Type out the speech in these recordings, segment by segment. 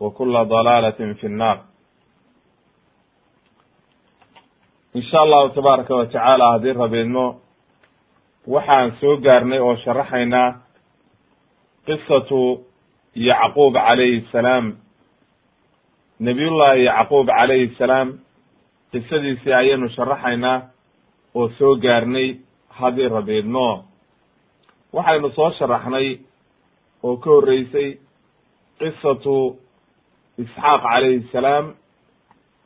wa kula dalaalatin fi nnaar insha allahu tabaaraka wa tacaala haddii rabiidmo waxaan soo gaarnay oo sharaxaynaa qisatu yacquub calayhi salaam nabiyullaahi yacquub calayhi salaam qisadiisii ayaynu sharaxaynaa oo soo gaarnay haddii rabiidmo waxaynu soo sharaxnay oo ka horreysay qisatu isxaaq calayhi salaam.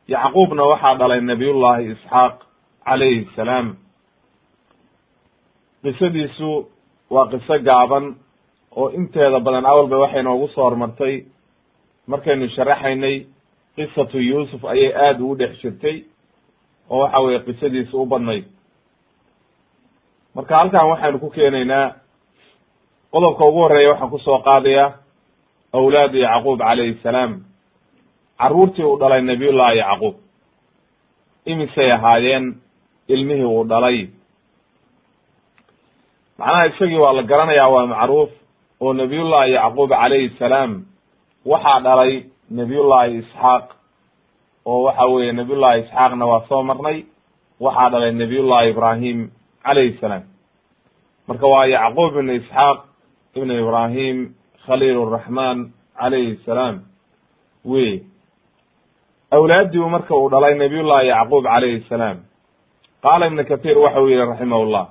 Yacquubna waxaa dhalay nabiyullahi isxaaq calayhi salaam. Qisadiisu waa qiso gaaban oo inteeda badan awalba waxay noogu soo hormartay. Markaynu sharaxaynay qisatu yuusuf ayay aada ugu dhex jirtay oo waxa weye qisadiisu u badnayd marka halkan waxaynu ku keenaynaa qodobka ugu horreeya waxaan ku soo qaadaya awlaadu yacquub calayhi salaam carruurtii uu dhalay nabiyullahi yacquub. Imisay ahaayeen ilmihii uu dhalay. Macnaha isagii waa la garanayaa waa macruuf oo nabiyullahi yacquub calayhi salaam waxaa dhalay nabiyullahi isxaaq. Oo waxa weeye nabiyullahi isxaaqna waa soo marnay waxaa dhalay nabiyullahi ibrahim calayhi salaam. Marka waa yacquub ibn isxaaq ibn ibrahim khaliil raxman calayhi salaam. Wey awlaadiu marka uu dhalay nabiyullahi yacquub calayhi salaam. Qaala ibnu kahiir waxa uu yihi raximahullah.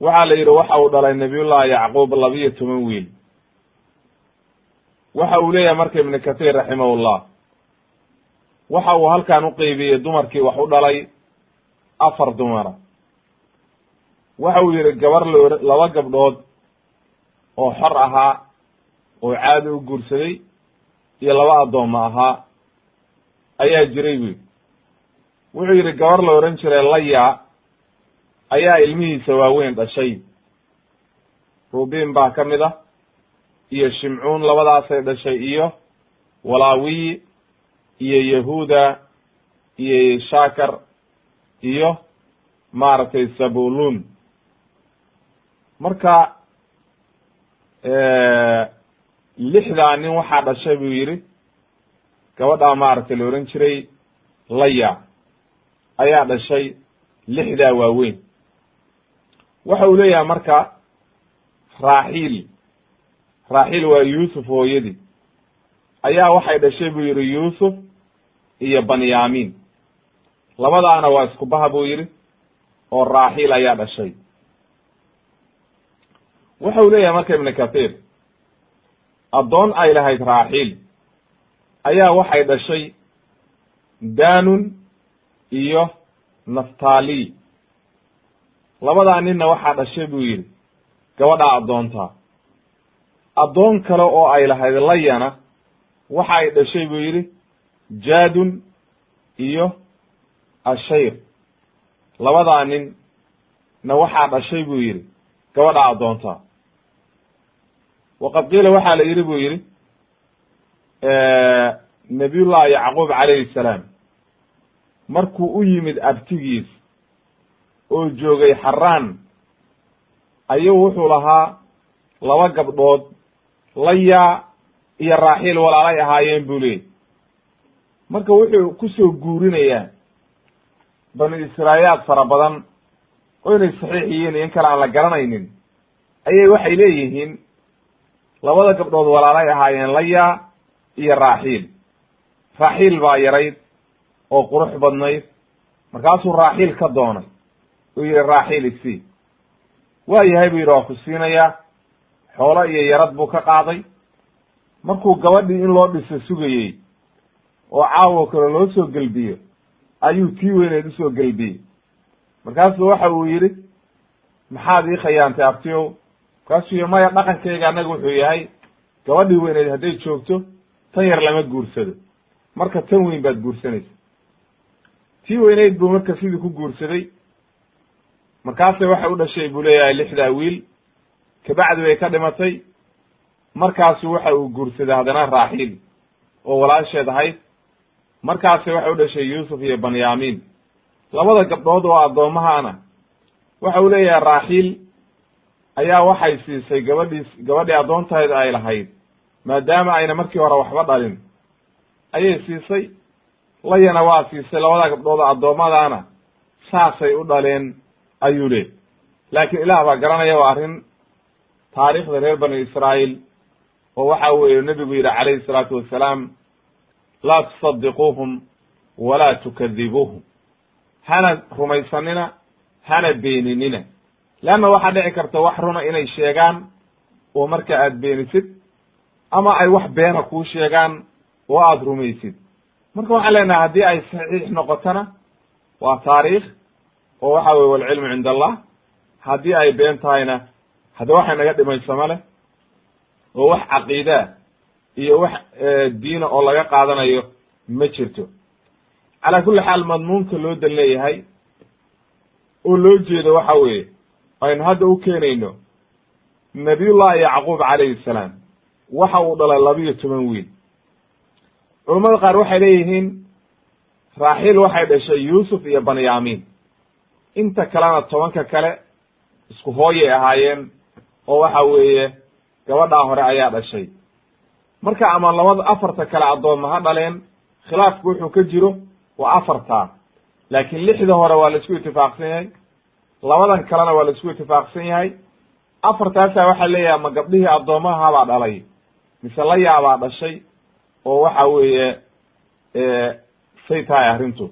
Waxaa la yidhi waxa uu dhalay nabiyullahi yacquub labiyo toban wiil. Waxa uu leeyahay marka ibnu kahiir raximahullah. Waxa uu halkan uqeybiyey dumarkii wax u dhalay afar dumara waxa uu yihi gabar loo laba gabdhood oo xor ahaa oo caadi u guursaday iyo laba addooma ahaa ayaa jiray buy wuxuu yidhi gabar la odhan jiray laya. Ayaa ilmihiisa waaweyn dhashay. Rubiin baa ka mid ah iyo shimcuun labadaasay dhashay iyo walaawiyi iyo yahuuda iyo shakar iyo maaragtay sabulun marka lixdaa nin waxaa dhashay buu yidhi gabadhaa maaragtay la ohan jiray laya ayaa dhashay lixdaa waaweyn. Waxa uu leeyahay marka raaxiil raaxiil waa yuusuf hooyadii. Ayaa waxay dhashay buu yidhi yuusuf iyo banyamin labadaana waa isku baha buu yidhi oo raaxiil ayaa dhashay. Waxa uu leeyahay marka ibnu kahiir addoon ay lahayd raaxiil ayaa waxay dhashay danun iyo naftali labadaa ninna waxaa dhashay buu yidhi gabadhaa addoontaa addoon kale oo ay lahayd layana waxa ay dhashay buu yidhi jaadun iyo ashayr labadaa nin na waxaa dhashay buu yidhi gabadhaa addoontaa waqad qiila waxaa la yidhi buu yidhi nabiyullahi yacquub calayhi salaam. Markuu u yimid abtigiis oo joogay xaraan ayuu wuxuu lahaa laba gabdhood laya iyo raaxiil walaalay ahaayeen buu leeyay marka wuxuu ku soo guurinayaa bani israa'iyaad fara badan oo inay saxiix yihiin iyo in kale aan la garanaynin ayay waxay leeyihiin labada gabdhood walaalay ahaayeen laya iyo raaxiil. Raaxiil baa yarayd oo qurux badnayd. Markaasuu raaxiil ka doonay. Uu yihi raaxiil isii waa yahay buu yidhi waa ku siinayaa xoolo iyo yarad buu ka qaaday. Markuu gabadhii in loo dhiso sugayey oo caawo kale loo soo gelbiyo ayuu tii weyneed u soo gelbiyey. Markaasuu waxa uu yidhi maxaad ii khayaantay abtiyow markaasuu yihi maya dhaqankayga annaga wuxuu yahay. Gabadhii weyneed hadday joogto tan yar lama guursado. Marka tan weyn baad guursanaysa. Tii weyneyd buu marka sidii ku guursaday. Markaasay waxay u dhashay buu leeyahay lixdaa wiil. Kabacdi bay ka dhimatay. Markaasu waxa uu guursaday haddana raaxiil oo walaasheed ahayd. Markaasi waxay u dhashay yuusuf iyo banyamin labada gabdhood oo addoommahana waxa uu leeyahay raaxiil ayaa waxay siisay gabadhiis gabadhii addoontahayd ay lahayd maadaama ayna markii hore waxba dhalin. Ayay siisay layana waa siisay labada gabdhood oo addoommadaana saasay u dhaleen ayuu leey laakiin ilaah baa garanaya waa arrin taariikhda reer bani israa'iil oo waxa weeye nebigu yidhi calayhi salaatu wassalaam laa tusadiquuhum walaa tukadibuuhum hana rumaysanina hana beeninina. Leanna waxaa dhici karta wax runa inay sheegaan oo marka aad beenisid ama ay wax beena kuu sheegaan oo aada rumaysid. Marka waxaan leenahay haddii ay saxiix noqotona waa taariikh oo waxa weye walcilmu cinda allah. Haddii ay been tahayna hadda waxay naga dhimayso ma leh. Oo wax caqiidaa iyo wax diina oo laga qaadanayo ma jirto. Calaa kulli xaal madmuunka loo dan leeyahay oo loo jeedo waxa weeye aynu hadda u keenayno nabiyullahi yacquub calayhi salaam waxa uu dhalay labiyo toban wiil. Culammada qaar waxay leeyihiin raaxiil waxay dhashay yuusuf iyo banyamin inta kalena tobanka kale isku hooyay ahaayeen oo waxa weeye gabadhaa hore ayaa dhashay. Marka ama labada afarta kale addoomma ha dhaleen khilaafku wuxuu ka jiro waa afartaa laakiin lixda hore waa la isku itifaaqsan yahay labadan kalena waa la isku itifaaqsan yahay. Afartaasaa waxaa leeyahay ma gabdhihii addoomahabaa dhalay mise layaabaa dhashay oo waxa weeye say tahay arrintu.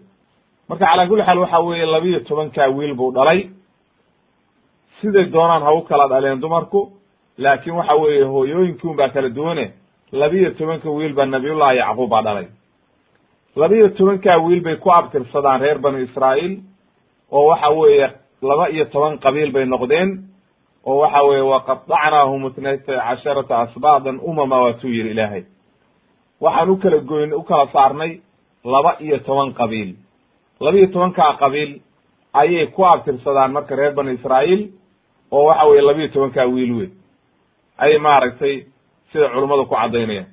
Marka calaa kulli xaal waxa weeye labiyo tobankaa wiil buu dhalay. Siday doonaan ha u kala dhaleen dumarku laakin waxa weeye hooyooyinkii baa kala duwane. Labiyo tobanka wiil baa nabiyullahi yacquub baa dhalay. Labiyo tobankaa wiil bay ku abtirsadaan reer banu israa'iil oo waxa weeye laba iyo toban qabiil bay noqdeen oo waxa weeye waqadacnaahum itnayta casharata asbaadan umama waatuu yihi ilaahay. Waxaan u kala goyn u kala saarnay laba iyo toban qabiil. Laba iyo tobankaa qabiil ayay ku abtirsadaan marka reer banu israa'iil oo waxa weye labiyo tobankaa wiil wey ayay maaragtay sida culummadu ku caddaynayaan.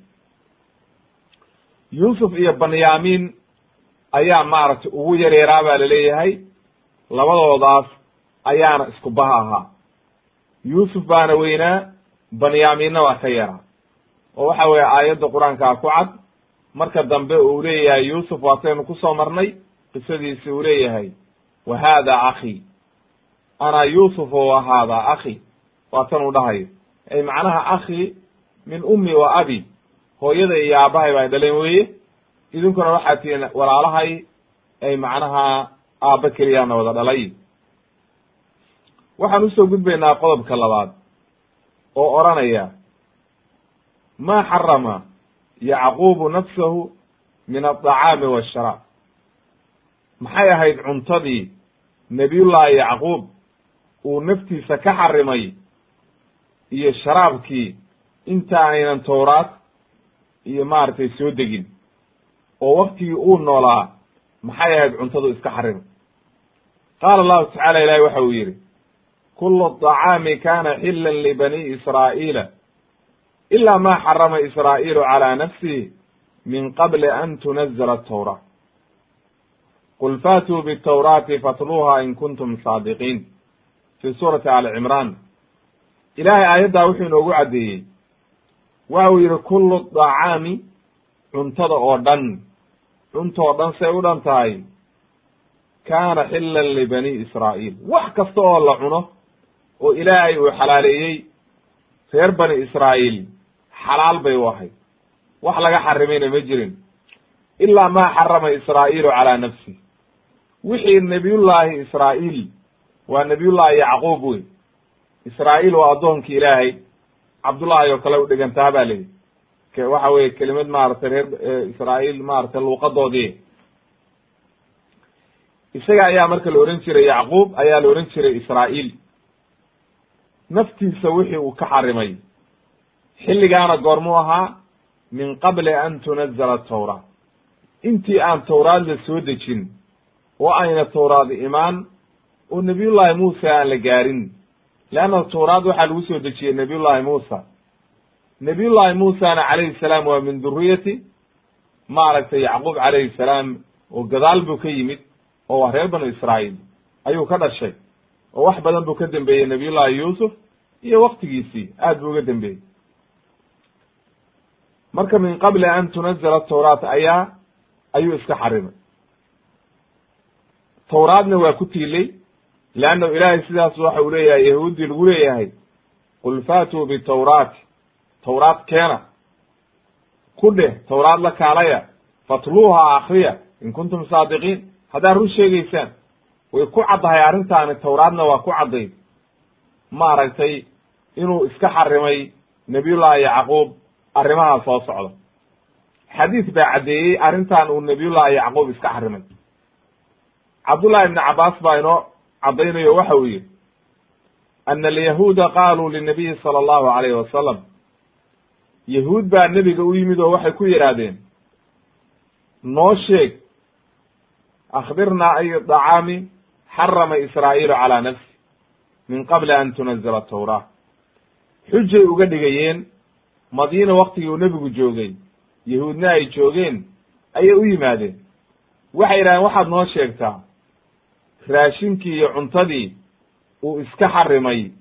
Yuusuf iyo banyamin ayaa maaragtay ugu yareeraa baa la leeyahay labadoodaas ayaana isku baha ahaa yuusuf baana weynaa banyaminna waa ka yaraa. Oo waxa weeye aayadda qur'aankaa ku cad. Marka dambe uu leeyahay yuusuf waataynu ku soo marnay qisadiisi uu leeyahay wa haada akhi? Ana yuusuf wa haada akhi? Waa tan uu dhahayo. Ay macnaha akhi min ummi wa abi. Hooyada iyo aabahay bay dhaleen weye idinkuna waxaad tihiin walaalahay ay macnaha aabba keliyaana wada dhalay waxaan u soo gudbaynaa qodobka labaad oo odhanaya ma xarama yacquubu nafsahu min alطacaami waasharaab maxay ahayd cuntadii nebiyullaahi yacquub uu naftiisa ka xarimay iyo sharaabkii inta aynan towraad iyo maaragtay soo degin? Oo waktigii uu noolaa maxay ahayd cuntadu iska xarimay? Qaala allahu tacala ilahi waxa uu yidhi kulu طacaami kana xila libani israa'iila ila ma xarama israa'iilu calى nafsihi min qabli an tunazla atawra qul faatuu bitawraati fatluuha in kuntum saadiqiin fi suurati ali cimraan ilaahay aayaddaa wuxuu inoogu caddeeyey waxa uu yidhi kullu dacaami cuntada oo dhan cuntoo dhan say u dhan tahay kaana xillan libani israa'iil wax kasta oo la cuno oo ilaahay uu xalaaleeyey reer bani israa'iil. Xalaal bay u ahayd. Wax laga xarimayna ma jirin. Ilaa maa xarama israa'iilu calaa nafsi. Wixii nebiyullaahi israa'iil waa nebiyullaahi yacquub wey. Israa'iil waa addoonkii ilaahay. Cabdullaahi oo kale u dhigantaa baa leyihi waxa weye kelimad maaragtay reer israa'iil maaragtay luuqadoodii isaga ayaa marka la ohan jiray yacquub ayaa la ohan jiray israa'iil naftiisa wixii uu ka xarimay. Xilligaana goormuu ahaa min qabli an tunazala tawra intii aan tawraad la soo dejin oo ayna tawraadi imaan oo nebiyullaahi muuse aan la gaarin. Leanna tawraad waxaa lagu soo dejiyey nebiyullaahi muusa. Nebiyullaahi muusana calayhi salaam waa min duriyati maaragtay yacquub calayhi salaam oo gadaal buu ka yimid oo waa reer banu israa'iil ayuu ka dhashay oo wax badan buu ka dembeeyey nebiyullaahi yuusuf iyo waktigiisii aad buu uga dembeeyey marka min qabli an tunazala tawraat ayaa ayuu iska xarimay. Tawraadna waa ku tiilay leanna ilaahay sidaas waxa uu leeyahay yahuuddii lagu leeyahay qul faatuu bitawraati. Tawraad keena. Ku dheh tawraad la kaalaya fatluuha akriya in kuntum saadiqiin. Haddaad run sheegaysaan way ku caddahay arrintaani tawraadna waa ku cadday. Maaragtay inuu iska xarimay nebiyullaahi yacquub arrimaha soo socda. Xadiis baa caddeeyey arrintan uu nebiyullaahi yacquub iska xarimay. Cabdullahi ibni cabaas baa inoo caddaynayo waxa uu yihi ana alyahuuda qaaluu linabiyi sala allahu alayhi wasalam yahuud baa nebiga u yimid oo waxay ku yidhaahdeen noo sheeg akhbirnaa ay dacaami xarama israa'iilu calaa nafsi min qabli an tunazala tawraa xujay uga dhigayeen madiina waktigii uu nebigu joogay yahuudna ay joogeen ayay u yimaadeen waxay yidhahdeen waxaad noo sheegtaa raashinkii iyo cuntadii uu iska xarimay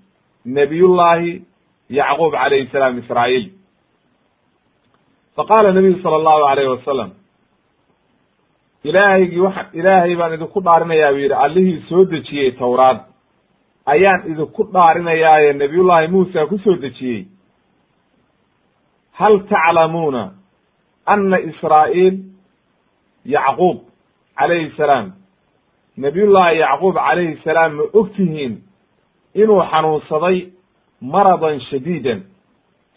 nebiyullaahi yacquub calayhi salaam israa'iil faqaala nabiyu sala allahu alayhi wasalam ilaahaygii waxa ilaahay baan idinku dhaarinayaa buu yidhi allihii soo dejiyey tawraad. Ayaan idinku dhaarinayaaye nebiyullaahi muusa ku soo dejiyey. Hal taclamuuna ana israa'iil yacquub calayhi salaam nebiyullaahi yacquub calayhi salaam ma og tihiin inuu xanuunsaday maradan shadiidan.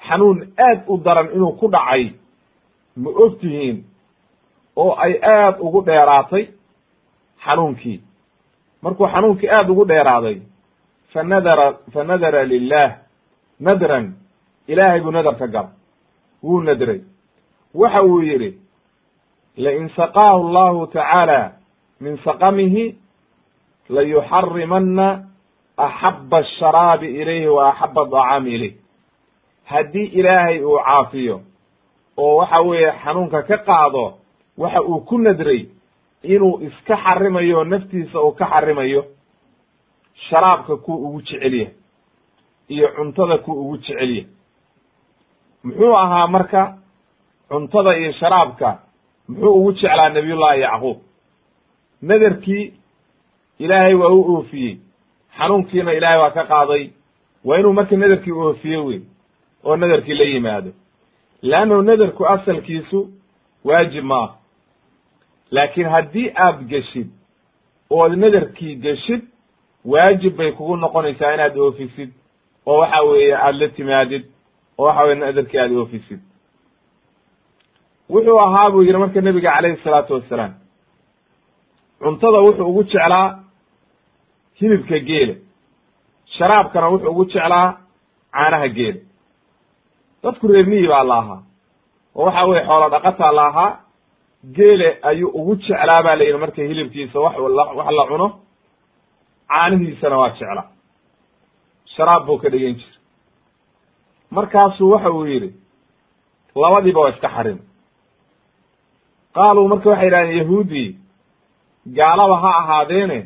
Xanuun aad u daran inuu ku dhacay ma og tihiin oo ay aad ugu dheeraatay xanuunkii. Markuu xanuunkii aad ugu dheeraaday fa nadara fa lilah nadran ilaahay buu nadar ka gala wuu nadray. Waxa uu yidhi lain saqaahu allahu tacaala min saqamihi layuxarimana axaba asharaabi ilayhi wa axaba adacaami ilayh haddii ilaahay uu caafiyo oo waxa weeye xanuunka ka qaado waxa uu ku nadray inuu iska xarimayo naftiisa uu ka xarimayo sharaabka ku ugu jecelyahay iyo cuntada ku ugu jecelyahay muxuu ahaa marka cuntada iyo sharaabka muxuu ugu jeclaa nabiyullaahi yacquub. Nadarkii ilaahay waa u oofiyey xanuunkiina ilaahay waa ka qaaday. Waa inuu marka nadarkii oofiyo wey oo nadarkii la yimaado. Leannahu nadarku asalkiisu waajib maaha laakiin haddii aad geshid ood nadarkii geshid waajib bay kugu noqonaysaa inaad oofisid. Oo waxa weeye aada la timaadid oo waxa weye nadarkii aada oofisid. Wuxuu ahaa buu yidhi marka nebiga calayhi salaatu wassalaam cuntada wuxuu ugu jeclaa hilibka geela. Sharaabkana wuxuu ugu jeclaa caanaha geela. Dadku reer miyi baa la ahaa oo waxa weye xoolo dhaqataa la ahaa geele ayuu ugu jeclaa ba la yidhi marka hilibkiisa wax wax la cuno caanihiisana waa jeclaa. Sharaab buu ka dhigan jira markaasuu waxa uu yidhi labadiiba waa iska xarim qaaluu marka waxay yidhahdeen yahuudii gaalaba ha ahaadeene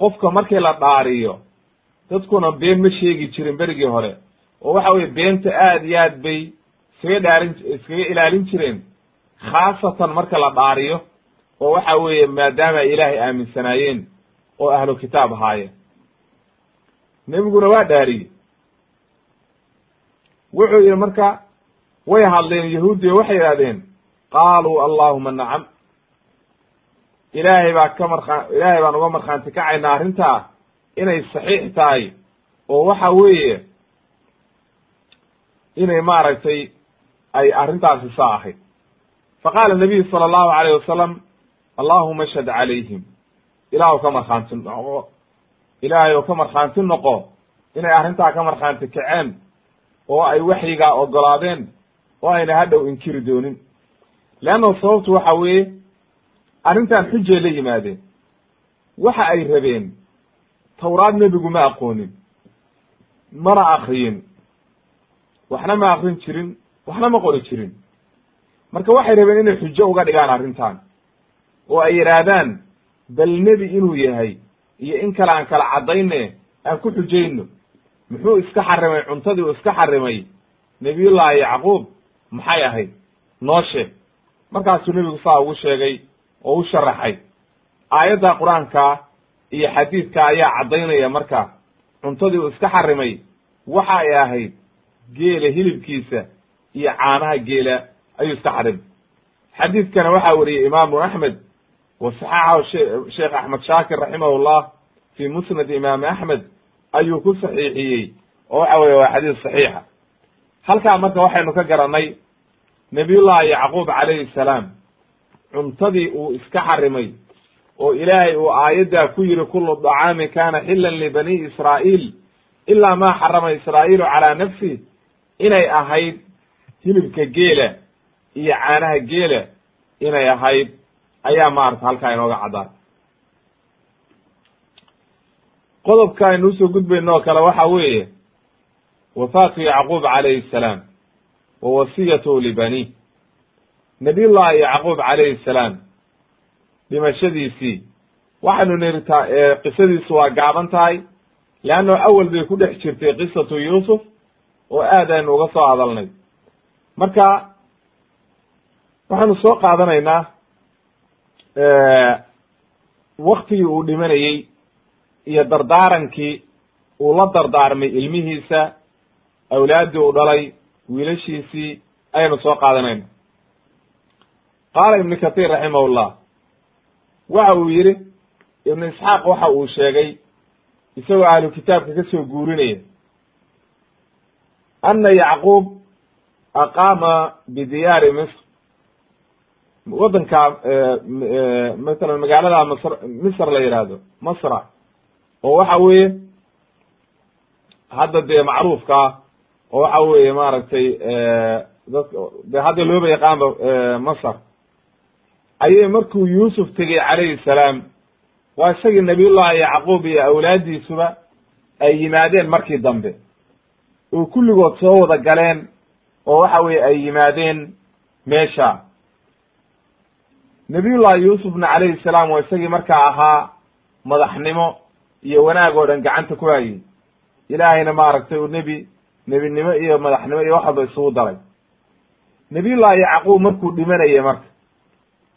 qofka markii la dhaariyo dadkuna been ma sheegi jirin berigii hore. Oo waxa weye beenta aad iyo aad bay iskaga dhaarin iskaga ilaalin jireen khaasatan marka la dhaariyo oo waxa weeye maadaama ay ilaahay aaminsanaayeen oo ahlu kitaab ahaayeen nebiguna waa dhaariyey. Wuxuu yihi marka way hadleen yahuudi o waxay yidhahdeen qaaluu allahuma nacam ilaahay baa ka markaa ilaahay baan uga markhaanti kacaynaa arrintaa inay saxiix tahay oo waxa weeye inay maaragtay ay arrintaasi saa ahayd faqaala nabiyu sala allahu alayh wasalam allahuma ashhad calayhim ilaah ka markhaanti noqo ilaahay oo ka markhaanti noqo inay arrintaa ka markhaanti kaceen oo ay waxyigaa ogolaadeen oo ayna hadhow inkiri doonin leanna sababtu waxa weeye arrintan xujay la yimaadeen waxa ay rabeen tawraad nebigu ma aqoonin mana akriyin waxna ma akrin jirin waxna ma qori jirin marka waxay rabeen inay xujo uga dhigaan arrintan oo ay yidhaahdaan bal nebi inuu yahay iyo in kale aan kala caddayne aan ku xujayno muxuu iska xarimay cuntadii uu iska xarimay nebiyullaahi yacquub maxay ahayd? Noo markaasuu nebigu saa ugu sheegay oo u sharaxay. Aayadda qur'aanka iyo xadiidka ayaa caddaynaya marka cuntadii uu iska xarimay waxa ay ahayd geela hilibkiisa iyo caanaha geela xarimay xadiidkana waxaa weriyey imaamu axmed wa saxaxahu sheekh axmed shaakir raximahullah fi musnad imaami axmed ayuu ku saxiixiyey oo waxa weye waa xadiis saxiixa. Halkaa marka waxaynu ka garanay nabiyullahi yacquub calayhi salaam cuntadii uu iska xarimay oo ilaahay uu aayaddaa ku yihi kulu dacaamin kana xilan libani israa'iil ilaa ma xarama israa'iilu calaa nafsi inay ahayd hilibka geela iyo caanaha geela inay ahayd ayaa maarata halkaa inooga caddaa qodobka aynu u soo gudbayno kale waxa weeye wafaatu yacquub calayhi salaam wa wasiyatuhu libani. Nabiyullahi yacquub calayhi salaam dhimashadiisii waxaynu niri ta qisadiisu waa gaaban tahay leanno awel bay ku dhex jirtay qisatu yuusuf oo aad aynu uga soo hadalnay. Marka waxaanu soo qaadanaynaa waktigii uu dhimanayey iyo dardaarankii uu la dardaarmay ilmihiisa awlaaddii uu dhalay wiilashiisii ayaynu soo qaadanayna qaala ibnu kahiir raximahullah waxa uu yidhi ibnu isxaaq waxa uu sheegay isagoo ahlu kitaabka ka soo guurinaya ana yacquub aqaama bidiyaari misr waddanka masalan magaalada masr misr la yidhaahdo masra. Oo waxa weeye hadda dee macruufka ah oo waxa weeye maaragtay dad de hadda looba yaqaanba masr ayay markuu yuusuf tegey calayhi salaam waa isagii nabiyullahi yacquub iyo awlaaddiisuba ay yimaadeen markii dambe. Oo kulligood soo wada galeen oo waxa weye ay yimaadeen meesha nabiyullahi yuusufna calayhi salaam waa isagii markaa ahaa madaxnimo iyo wanaag oo dhan gacanta ku hayay. Ilaahayna maaragtay uu nebi nebinimo iyo madaxnimo iyo wax walba isugu daray nabiyullahi yacquub markuu dhimanayay marka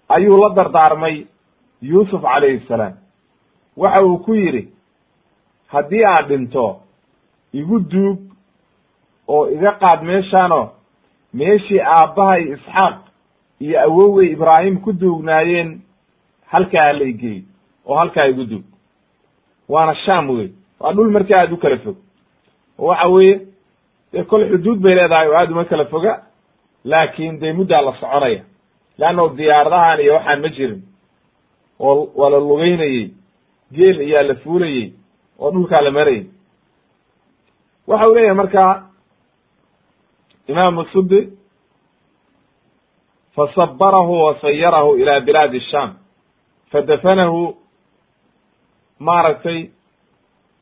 ayuu la dardaarmay yuusuf calayhi salaam. Waxa uu ku yidhi haddii aad dhinto igu duug oo iga qaad meeshaano meeshii aabbahay isxaaq iyo awowgay ibraahim ku duugnaayeen halkaa hala igeey oo halkaa igu duug. Waana sham wey waa dhul markii aada u kala fog oo waxa weeye dee kol xuduud bay leedahay oo aada uma kala foga laakin dee muddaa la soconaya. Leanno diyaaradahan iyo waxaan ma jirin. Oo waa la lugeynayey geel iyaa la fuulayey oo dhulkaa la marayay waxa uu leeyahay marka imaamu sudi fasabarahu wasayarahu ila bilaadi sham fadafanahu maaragtay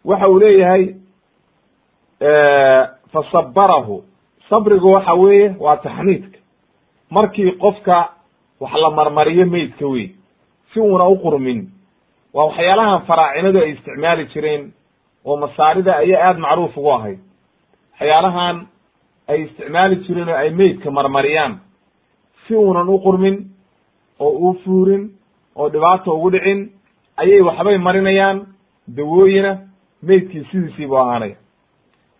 waxa uu leeyahay fasabarahu sabrigu waxa weeye waa taxniidka markii qofka wax la marmariyo meydka wey si uuna u qurmin waa waxyaalahan faraacinadu ay isticmaali jireen oo masaarida ayaa aada macruuf ugu ahayd waxyaalahan ay isticmaali jireen oo ay meydka marmariyaan si uunan u qurmin oo uu fuurin oo dhibaato ugu dhicin ayay waxbay marinayaan dawooyina meydkii sidiisii buu ahaanaya.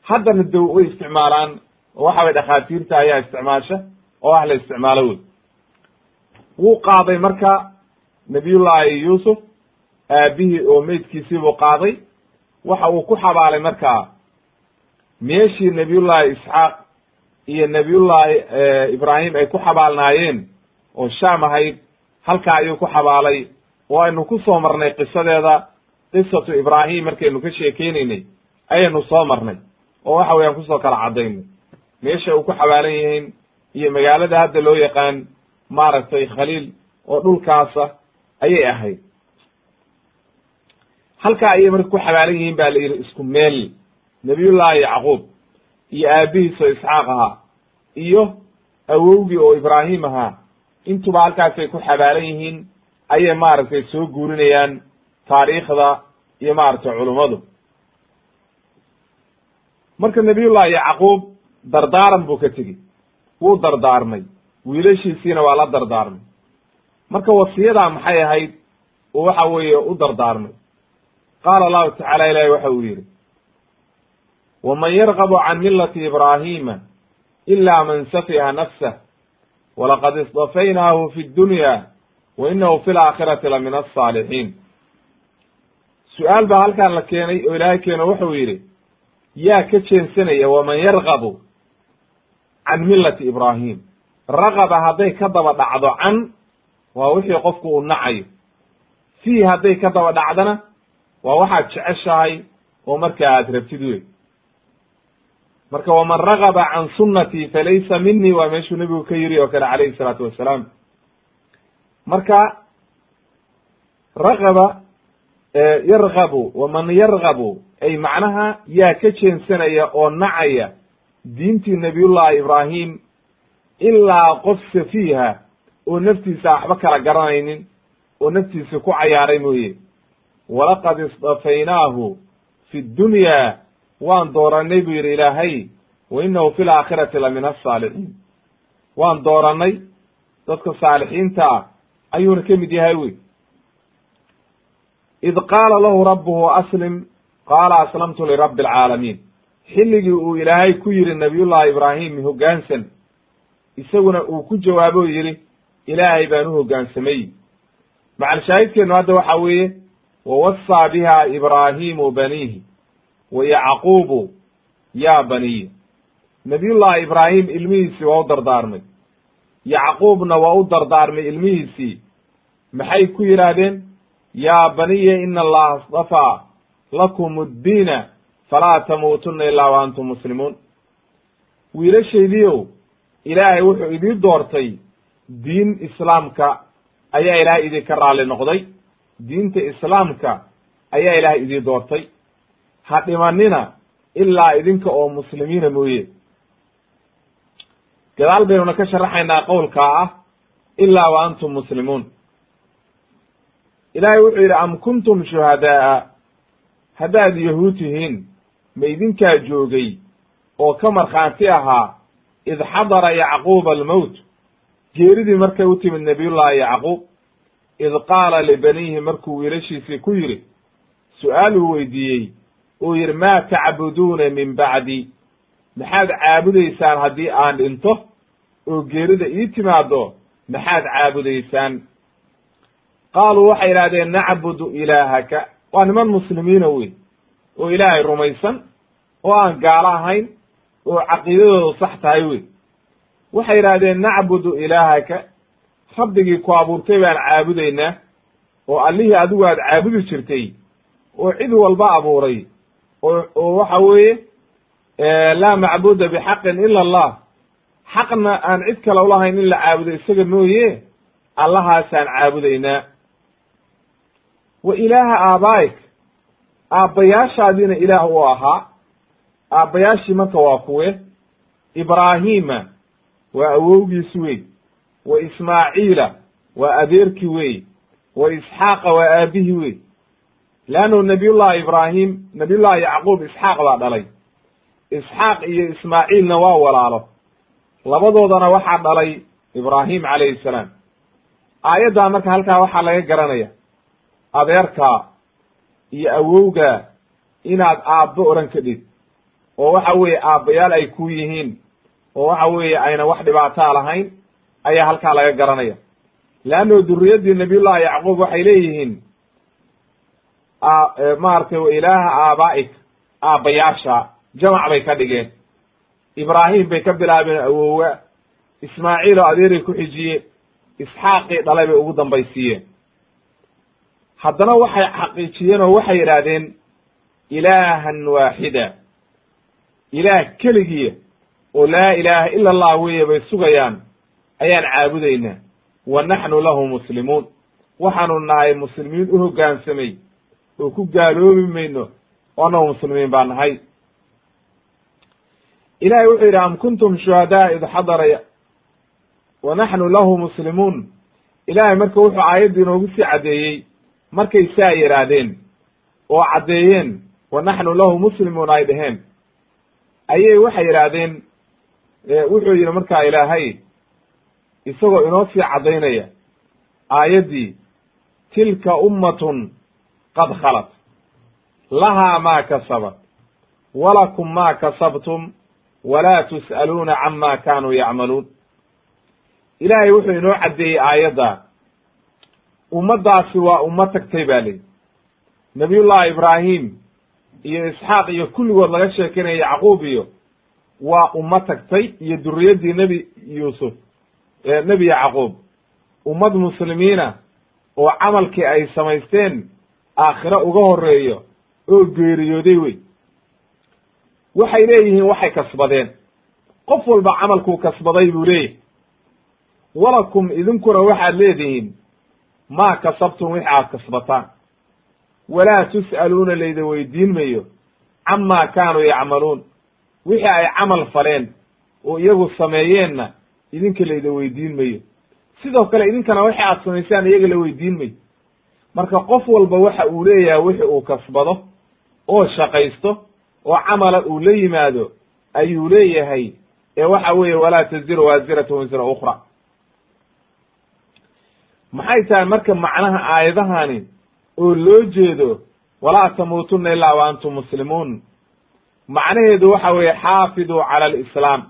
Haddana daw way isticmaalaan oo waxa way dhakhaatiirta ayaa isticmaasha oo wax la isticmaalo wey. Wuu qaaday marka nabiyullaahi yuusuf aabihii oo meydkiisii buu qaaday. Waxa uu ku xabaalay markaa meeshii nabiyullaahi isxaaq iyo nabiyullaahi ibraahim ay ku xabaalnaayeen oo shaam ahayd halkaa ayuu ku xabaalay. Oo aynu ku soo marnay qisadeeda qisatu ibraahim markaynu ka sheekeynaynay ayaynu soo marnay. Oo waxa weeyaan ku soo kala caddaynay meesha uu ku xabaalan yihiin iyo magaalada hadda loo yaqaan maaragtay khaliil oo dhulkaasa ayay ahayd. Halkaa ayay marka ku xabaalan yihiin ba la yidhi isku meel nabiyullaahi yacquub iyo aabihiis oo isxaaq ahaa iyo awowgii oo ibraahim ahaa. Intuba halkaasay ku xabaalan yihiin ayay maaragtay soo guurinayaan taariikhda iyo maaragtay culummadu marka nabiyullahi yacquub dardaaran buu ka tegi wuu dardaarmay. Wiilashiisiina waa la dardaarmay. Marka wasiyadaa maxay ahayd? Oo waxa weeye u dardaarmay. Qaala allahu tacala ilahi waxa uu yidhi waman yargabu can millati ibraahima ila man safiha nafsah walaqad istafaynaahu fi dunya wa inahu fi laakhirati la min alsaalixiin su'aal baa halkaan la keenay oo ilaahay keeno wuxuu yidhi yaa ka jeensanaya waman yargabu can millati ibraahim ragaba hadday ka daba dhacdo can waa wixii qofku uu nacayo fiih hadday ka daba dhacdana waa waxaad jeceshahay oo marka aad rabtid wey marka waman ragaba can sunnatii falaysa minii waa meeshuu nebigu ka yiri oo kale calayhi salaatu wassalaam marka ragaba yargabu waman yargabu ay macnaha yaa ka jeensanaya oo nacaya diintii nabiyullahi ibraahim ilaa qof safiiha oo naftiisa waxba kala garanaynin oo naftiisa ku cayaaray mooye. Walaqad istafaynaahu fi dunya waan dooranay buu yidhi ilaahay wa inahu fi laakhirati la min asaalixiin waan dooranay dadka saalixiinta ah ayuuna ka mid yahay wey. Id qaala lahu rabbuhu aslim qaala aslamtu lirabbi alcaalamiin xilligii uu ilaahay ku yidhi nabiyullahi ibraahim hoggaansan isaguna uu ku jawaabo yidhi ilaahay baan u hoggaansamay macalshaahidkeennu hadda waxa weeye wawassaa biha ibraahimu baniihi wa yacquubu yaa baniya nabiyullahi ibraahim ilmihiisii waa u dardaarmay. Yacquubna waa u dardaarmay ilmihiisii maxay ku yidhaahdeen? Yaa baniya ina allaha astafaa lakum addiina falaa tamuutunna ilaa wa antum muslimuun. Wiilashaydiiow ilaahay wuxuu idii doortay diin islaamka ayaa ilaahay idinka raalli noqday. Diinta islaamka ayaa ilaahay idii doortay ha dhimanina ilaa idinka oo muslimiina mooye. Gadaal baynuna ka sharaxaynaa qowlkaa ah ilaa wa antum muslimuun. Ilaahay wuxuu yidhi am kuntum shuhadaa'a? Haddaad yahuud tihiin ma idinkaa joogay oo ka markhaanti ahaa id xadara yacquuba almowt geeridii markay u timid nabiyullaahi yacquub id qaala libaniihi markuu wiilashiisii ku yidhi su'aal uu weydiiyey uu yidhi maa tacbuduuna min bacdi maxaad caabudaysaan haddii aan dhinto oo geerida ii timaado maxaad caabudaysaan. Qaaluu waxay idhahdeen nacbudu ilaahaka. Waa niman muslimiina wey oo ilaahay rumaysan oo aan gaalo ahayn oo caqiidadoodu sax tahay wey waxay idhahdeen nacbudu ilaahaka. Rabbigii ku abuurtay baan caabudaynaa oo allihii adigu aad caabudi jirtay oo cid walba abuuray oo waxa weeye laa macbuda bixaqin ila allah. Xaqna aan cid kale ulahayn in la caabudo isaga mooye allahaasaan caabudaynaa. Wa ilaaha aabaa'ik aabbayaashaadiina ilaah u ahaa. Aabbayaashii marka waa kuwe ibraahima waa awowgiisi wey wa ismaaciila waa adeerkii wey wa isxaaqa waa aabihii wey leannu nabiyullahi ibraahim nabiyullahi yacquub isxaaq baa dhalay isxaaq iyo ismaaciilna waa walaalo labadoodana waxaa dhalay ibraahim calayhi salaam aayaddaa marka halkaa waxaa laga garanaya adeerkaa iyo awowga inaad aabbo odhan kadhid oo waxa weeye aabbayaal ay ku yihiin oo waxa weeye ayna wax dhibaataa lahayn ayaa halkaa laga garanaya leanno duriyaddii nabiyullahi yacquub waxay leeyihiin maaragtay ilaaha aabaa'ik aabbayaasha. Jamac bay ka dhigeen. Ibraahim bay ka bilaabeen awowa ismaaciil oo adeeray ku xijiyeen. Isxaaqii dhalay bay ugu dambaysiiyeen. Haddana waxay xaqiijiyeen oo waxay yidhaahdeen ilaahan waaxida. Ilaah keligiya oo laa ilaaha ila allah weeye bay sugayaan ayaan caabudaynaa. Wa naxnu lahu muslimuun. Waxaanu nahay muslimiin u hoggaansamay oo ku gaaloobi mayno oo annagu muslimiin baa nahay ilahay wuxuu yidhi am kuntum shuhadaa id xadara wa naxnu lahu muslimuun. Ilahay marka wuxuu aayadda inoogu sii caddeeyey markay saa yidhaahdeen oo caddeeyeen wa naxnu lahu muslimuun ay dheheen ayay waxay yidhaahdeen wuxuu yidhi markaa ilaahay isagoo inoo sii caddaynaya aayaddii tilka ummatun qad khalat lahaa maa kasabat walakum maa kasabtum walaa tus'aluuna cama kaanuu yacmaluun ilaahay wuxuu inoo caddeeyey aayadda ummaddaasi waa ummo tagtay baa leyi nabiyullahi ibraahim iyo isxaaq iyo kulligood laga sheekeynaya yacquub iyo waa ummo tagtay iyo duriyaddii nebi yuusuf nebi yacquub ummad muslimiina oo camalkii ay samaysteen aakhiro uga horeeyo oo geeriyooday wey waxay leeyihiin waxay kasbadeen. Qof walba camalkuu kasbaday buu leeyahy walakum idinkuna waxaad leedihiin maa kasabtum wixi aad kasbataan. Walaa tus'aluuna layda weydiin mayo camaa kaanuu yacmaluun. Wixii ay camal faleen oo iyagu sameeyeenna idinka layda weydiin mayo. Sidoo kale idinkana wixii aad samaysaan iyaga la weydiin mayo marka qof walba waxa uu leeyahay wixi uu kasbado oo shaqaysto oo camala uu la yimaado ayuu leeyahay ee waxa weeye walaa taziru waasiratu wisra ukhra. Maxay tahay marka macnaha aayadahani oo loo jeedo walaa tamuutunna ilaa wa antum muslimuun? Macnaheedu waxa weeye xaafiduu cala alislaam.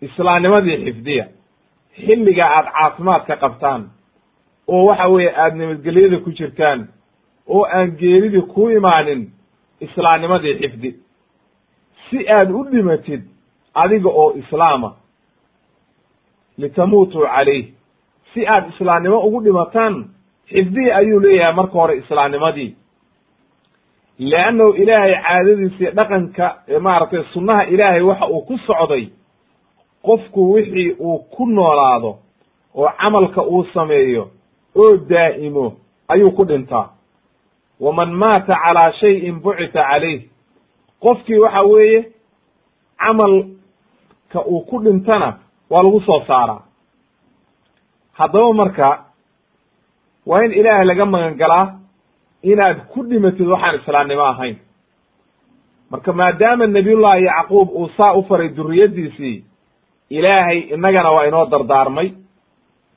Islaamnimadii xifdiya. Xilliga aad caafimaadka qabtaan oo waxa weeye aada nabadgelyada ku jirtaan oo aan geeridii ku imaanin islaamnimadii xifdi. Si aad u dhimatid adiga oo islaama litamuutuu calayh si aad islaamnimo ugu dhimataan xifdihii ayuu leeyahay marka hore islaamnimadii. Leannahu ilaahay caadadiisii dhaqanka maaragtay sunnaha ilaahay waxa uu ku socday qofku wixii uu ku noolaado oo camalka uu sameeyo oo daa'imo ayuu ku dhintaa. Waman maata calaa shayin bucita calayh. Qofkii waxa weeye camalka uu ku dhintana waa lagu soo saaraa. Haddaba marka waa in ilaahay laga magan galaa inaad ku dhimatid waxaan islaamnimo ahayn. Marka maadaama nabiyullahi yacquub uu saa u faray duriyaddiisii ilaahay innagana waa inoo dardaarmay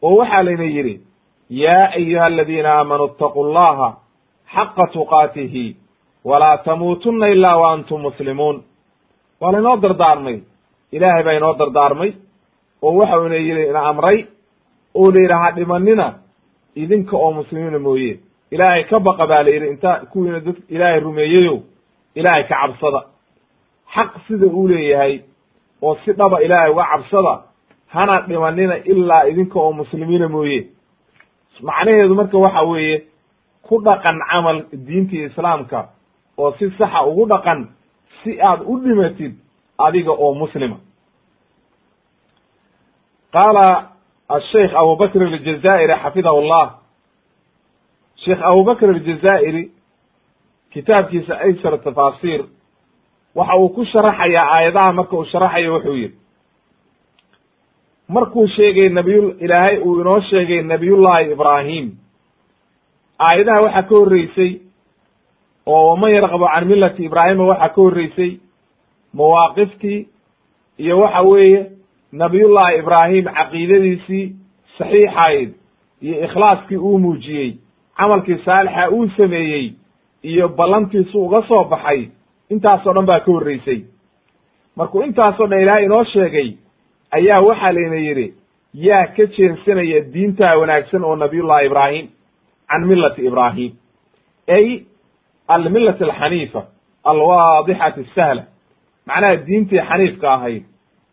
oo waxaa layna yidhi yaa ayuha aladiina aamanuu itaquu llaha xaqa tuqaatihi walaa tamuutunna ilaa wa antum muslimuun waa laynoo dardaarmay ilaahay baa inoo dardaarmay oo waxau ina yidhi ina amray oo la yidhahaa dhimanina idinka oo muslimiina mooye ilaahay ka baqa baa la yidhi inta kuwiina dad ilaahay rumeeyeyow ilaahay ka cabsada xaq sida uu leeyahay oo si dhaba ilaahay uga cabsada hana dhimanina ilaa idinka oo muslimiina mooye macnaheedu marka waxa weeye ku dhaqan camal diintii islaamka oo si saxa ugu dhaqan si aad u dhimatid adiga oo muslima. Qaala asheikh abubakr aljazaa'iri xafidahu llah sheekh abubakr aljazaa'iri kitaabkiisa aysar tafaasiir waxa uu ku sharaxayaa aayadaha marka uu sharaxayo wuxuu yidhi markuu sheegay nabiy ilaahay uu inoo sheegay nabiyullahi ibraahim. Aayadaha waxaa ka horreysay oo waman yarqabu can millati ibraahima waxaa ka horreysay mawaaqiftii iyo waxa weeye nabiyullahi ibraahim caqiidadiisii saxiixayd iyo ikhlaaskii uu muujiyey camalkii saalixa uu sameeyey iyo ballantiisu uga soo baxay intaasoo dhan baa ka horreysay. Markuu intaasoo dhan ilaahay inoo sheegay ayaa waxaa layna yidhi yaa ka jeensanaya diintaa wanaagsan oo nabiyullahi ibraahim can millati ibraahim. Ay almillati alxaniifa alwaadixati sahla macnaha diintii xaniifka ahayd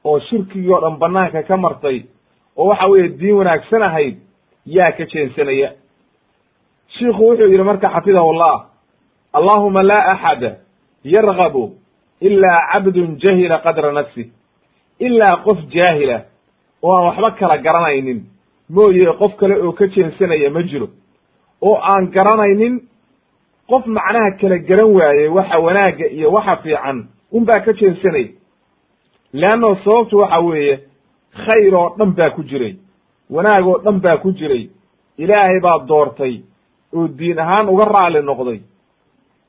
oo shirkigii o dhan banaanka ka martay oo waxa weeye diin wanaagsan ahayd yaa ka jeensanaya shiikhu wuxuu yidhi marka xafidahu llah allahuma laa axada yargabu ilaa cabdun jahila qadra nafsi ilaa qof jaahila oo aan waxba kala garanaynin. Mooye qof kale oo ka jeensanaya ma jiro. Oo aan garanaynin qof macnaha kala garan waaye waxa wanaagga iyo waxa fiican un baa ka jeensanaya leanno sababtu waxa weeye khayr oo dhan baa ku jiray. Wanaag oo dhan baa ku jiray. Ilaahay baa doortay oo diin ahaan uga raali noqday.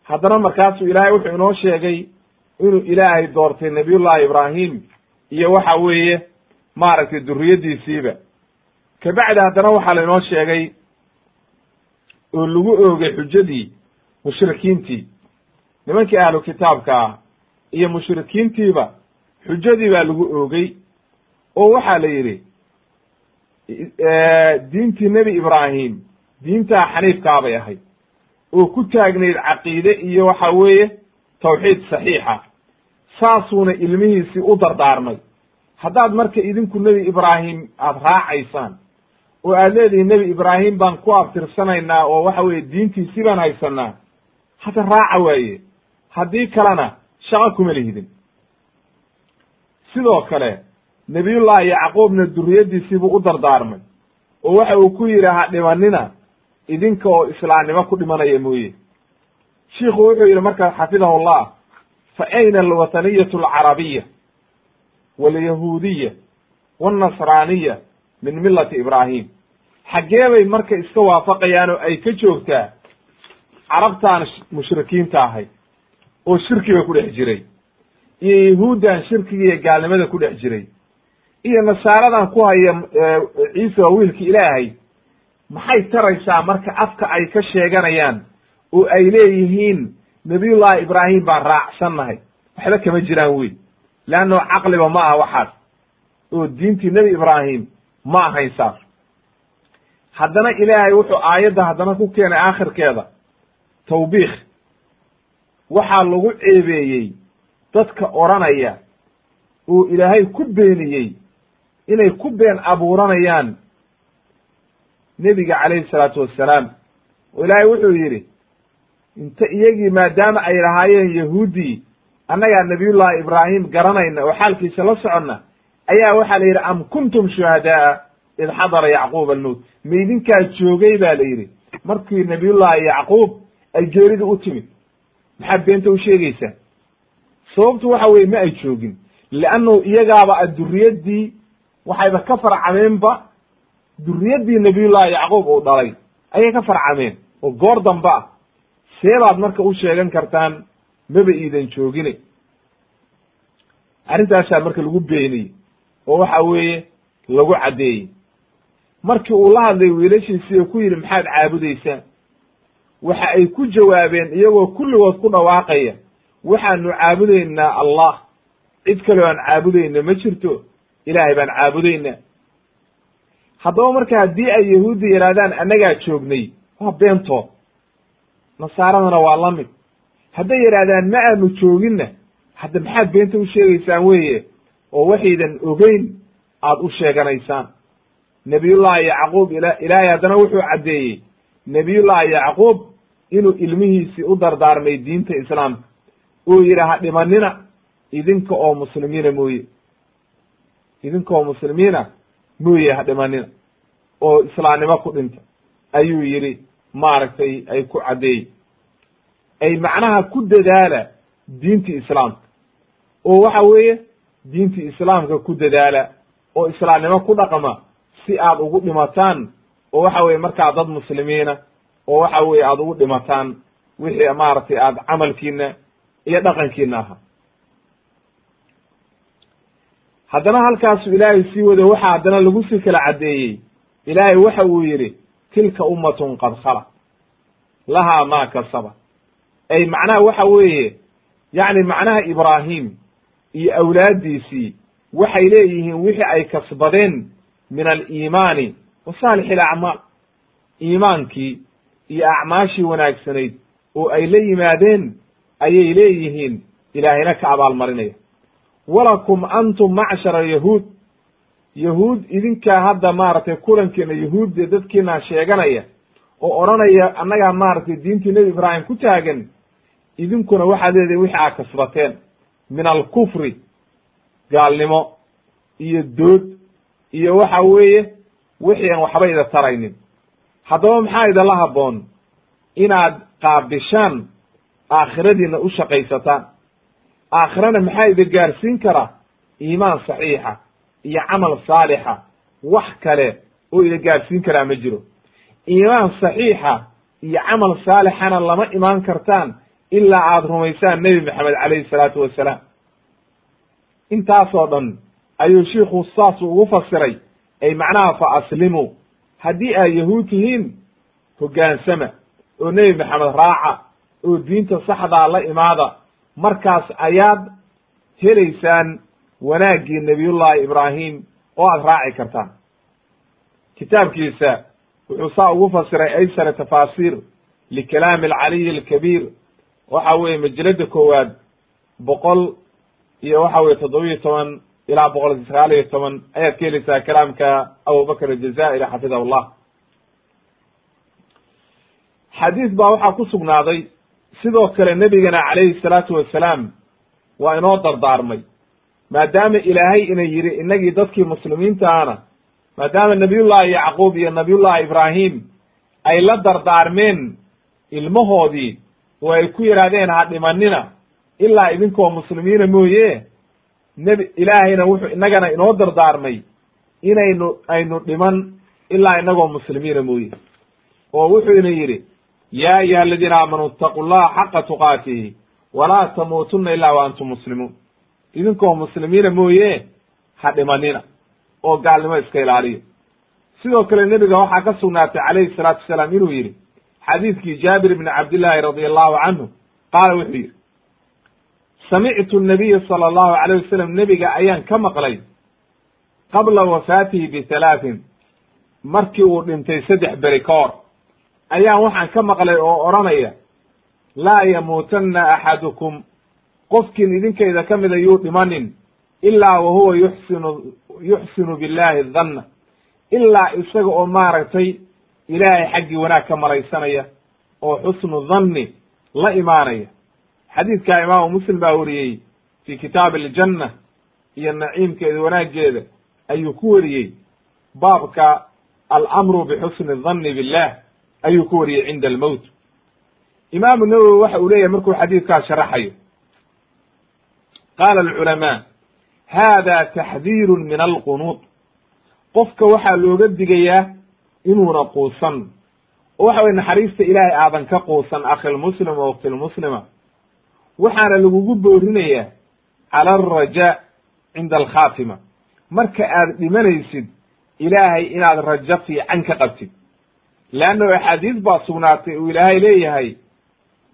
Haddana markaasuu ilaahay wuxuu inoo sheegay inuu ilaahay doortay nabiyullahi ibraahim iyo waxa weeye maaragtay duriyaddiisiiba kabacdi haddana waxaa lainoo sheegay oo lagu oogay xujadii mushrikiintii nimankii ahlu kitaabka ah iyo mushrikiintiiba xujadii baa lagu oogay oo waxaa la yidhi diintii nebi ibraahim diintaa xaniifkaa bay ahayd oo ku taagnayd caqiide iyo waxa weeye tawxiid saxiixa saasuuna ilmihiisii u dardaarmay. Haddaad marka idinku nebi ibraahim aada raacaysaan oo aad leedihiin nebi ibraahim baan ku abtirsanaynaa oo waxa weeye diintiisii baan haysanaa hadda raaca waaye. Haddii kalena shaqo kuma lihidin. Sidoo kale nebiyullahi yacquubna duriyaddiisiibuu u dardaarmay oo waxa uu ku yidhi ha dhimanina idinka oo islaamnimo ku dhimanaya mooye. Shiikhu wuxuu yidhi markaa xafidahu llah fa ayna alwataniyatu alcarabiya walyahuudiya walnasraaniya min millati ibraahim xaggee bay marka iska waafaqayaan oo ay ka joogtaa carabtaan mushrikiinta ahay oo shirkiga ku dhex jiray iyo yahuuddan shirkiga iyo gaalnimada ku dhex jiray iyo nasaaradan ku haya ciise waa wiilki ilaahay maxay taraysaa marka afka ay ka sheeganayaan oo ay leeyihiin nabiyullahi ibraahim baan raacsannahay waxba kama jiraan wey leanno caqliba ma aha waxaas. Oo diintii nebi ibraahim ma ahayn saas haddana ilaahay wuxuu aayadda haddana ku keenay aakhirkeeda. Tawbiikh. Waxaa lagu ceebeeyey dadka odhanaya. Oo ilaahay ku beeniyey. Inay ku been abuuranayaan. Nebiga calayhi salaatu wassalaam. Oo ilaahay wuxuu yidhi inta iyagii maadaama ay lahaayeen yahuuddii annagaa nabiyullahi ibraahim garanayna oo xaalkiisa la soconna ayaa waxaa la yidhi am kuntum shuhadaaa id xadara yacquub almowt ma idinkaa joogay ba la yidhi markii nabiyullahi yacquub ay geerida u timid. Maxaad beenta u sheegaysaa? Sababtu waxa weye ma ay joogin leannahu iyagaaba a duriyaddii waxayba ka farcameenba duriyaddii nabiyullahi yacquub uu dhalay ayay ka farcameen oo goor dambe ah seebaad marka u sheegan kartaan maba iidan joogine. Arrintaasaa marka lagu beeniyey oo waxa weeye lagu caddeeyey. Markii uu la hadlay wiilashiisii ku yidhi maxaad caabudaysaan waxa ay ku jawaabeen iyagoo kulligood ku dhawaaqaya waxaanu caabudaynaa allah. Cid kaleo aan caabudayna ma jirto. Ilaahay baan caabudaynaa haddaba marka haddii ay yahuudda yidhahdaan annagaa joognay waa beentood nasaaradana waa la mid. Hadday yidhahdaan ma aanu jooginna. Hadda maxaad beenta u sheegaysaan weeye? Oo waxaydan ogeyn aad u sheeganaysaan. Nabiyullahi yacquub ila ilaahay haddana wuxuu caddeeyey nabiyullahi yacquub inuu ilmihiisii u dardaarmay diinta islaamka uu yidhi ha dhimanina idinka oo muslimiina mooye. Idinka oo muslimiina mooye ha dhimanina oo islaamnimo ku dhinta ayuu yidhi maaragtay ay ku caddeeyey ay macnaha ku dadaala diinti islaamka. Oo waxa weeye diinti islaamka ku dadaala oo islaamnimo ku dhaqma si aad ugu dhimataan oo waxa weye markaa dad muslimiina oo waxa weeye aada ugu dhimataan wixii maaragtay aada camalkiina iyo dhaqankiina ahaa. Haddana halkaasu ilaahay sii wado waxaa haddana lagu sii kala caddeeyey. Ilaahay waxa uu yidhi tilka ummatun qad khala. Lahaa maa kasaba. Ay macnaha waxa weeye yacni macnaha ibraahim iyo awlaaddiisii waxay leeyihiin wixii ay kasbadeen min aliimaani wa saalix alacmaal iimaankii iyo acmaashii wanaagsanayd oo ay la yimaadeen ayay leeyihiin ilaahayna ka abaalmarinaya. Walakum antum macshara yahuud yahuud idinkaa hadda maaragtay kulankeena yahuudda dadkiina sheeganaya oo odhanaya annagaa maaragtay diintii nebi ibraahim ku taagan idinkuna waxaad leedihin wixi aad kasbateen. Min alkufri gaalnimo iyo dood iyo waxa weeye wixii aan waxba ida taraynin. Haddaba maxaa idinla habboon? Inaad qaabishaan aakhiradiina u shaqaysataan. Aakhirana maxaa idin gaarsiin kara? Iimaan saxiixa iyo camal saalixa wax kale oo ida gaarsiin karaa ma jiro. Iimaan saxiixa iyo camal saalixana lama imaan kartaan ilaa aada rumaysaan nebi maxamed calayhi salaatu wasalaam. Intaasoo dhan ayuu shiikhu saasu ugu fasiray ay macnaha fa aslimuu haddii aad yahuud tihiin hoggaansama oo nebi maxamed raaca oo diinta saxdaa la imaada markaas ayaad helaysaan wanaaggii nebiyullahi ibraahim oo aad raaci kartaan. Kitaabkiisa wuxuu saa ugu fasiray aysara tafaasiir likalaami alcaliyi alkabiir waxa weeye majalada koowaad boqol iyo waxa weye toddobiyo toban ilaa boqol sagaal iyo toban ayaad ka helaysaa kalaamka abubakr aljazairi xafidahu llah xadiis baa waxaa ku sugnaaday sidoo kale nebigana calayhi salaatu wasalaam waa inoo dardaarmay maadaama ilaahay ina yidhi innagii dadkii muslimiinta ahna maadaama nabiyullahi yacquub iyo nabiyullahi ibraahim ay la dardaarmeen ilmahoodii oo ay ku yidhaahdeen ha dhimanina ilaa idinkoo muslimiina mooye nebi ilaahayna wuxuu innagana inoo dardaarmay inaynu aynu dhiman ilaa inagoo muslimiina mooye. Oo wuxuu ina yidhi yaa ayuha aladiina aamanuu itaqu llaha xaqa tuqaatihi walaa tamuutunna ilaa wa antum muslimuun idinkoo muslimiina mooye ha dhimanina oo gaalnimo iska ilaaliyo. Sidoo kale nebiga waxaa ka sugnaatay calayhi salaatu wasalaam inuu yidhi xadiidkii jaabir ibni cabdillaahi radi allahu canhu qaala wuxuu yidhi samictu nabiya sala allahu alayh wasalam nebiga ayaan ka maqlay qabla wafaatihi bihalaatin markii uu dhintay saddex beri ka hor ayaan waxaan ka maqlay oo odhanaya laa yamuutanna axadukum qofkiin idinkayda ka mida yuu dhimanin. Ilaa wa huwa yuxsinu yuxsinu billahi danna ilaa isaga oo maaragtay ilaahay xaggii wanaag ka malaysanaya oo xusnu dhanni la imaanaya. Xadiidkaa imaamu muslim baa wariyey fi kitaab aljanna iyo naciimkeeda wanaaggeeda ayuu ku wariyey. Baabka alamru bixusni dhanni billah ayuu ku wariyey cinda almowt imaamu nawowi waxa uu leeyahay markuu xadiidkaa sharaxayo qaala alculamaa hada taxdiirun min alqunuud qofka waxaa looga digayaa inuuna quusan oo waxa weye naxariista ilaahay aadan ka quusan akhilmuslim o uktilmuslima waxaana lagugu boorinayaa cala alrajaa cinda alkhaatima marka aad dhimanaysid ilaahay inaad rajo fiican ka qabtid leannahu axaadiis baa sugnaatay uu ilaahay leeyahay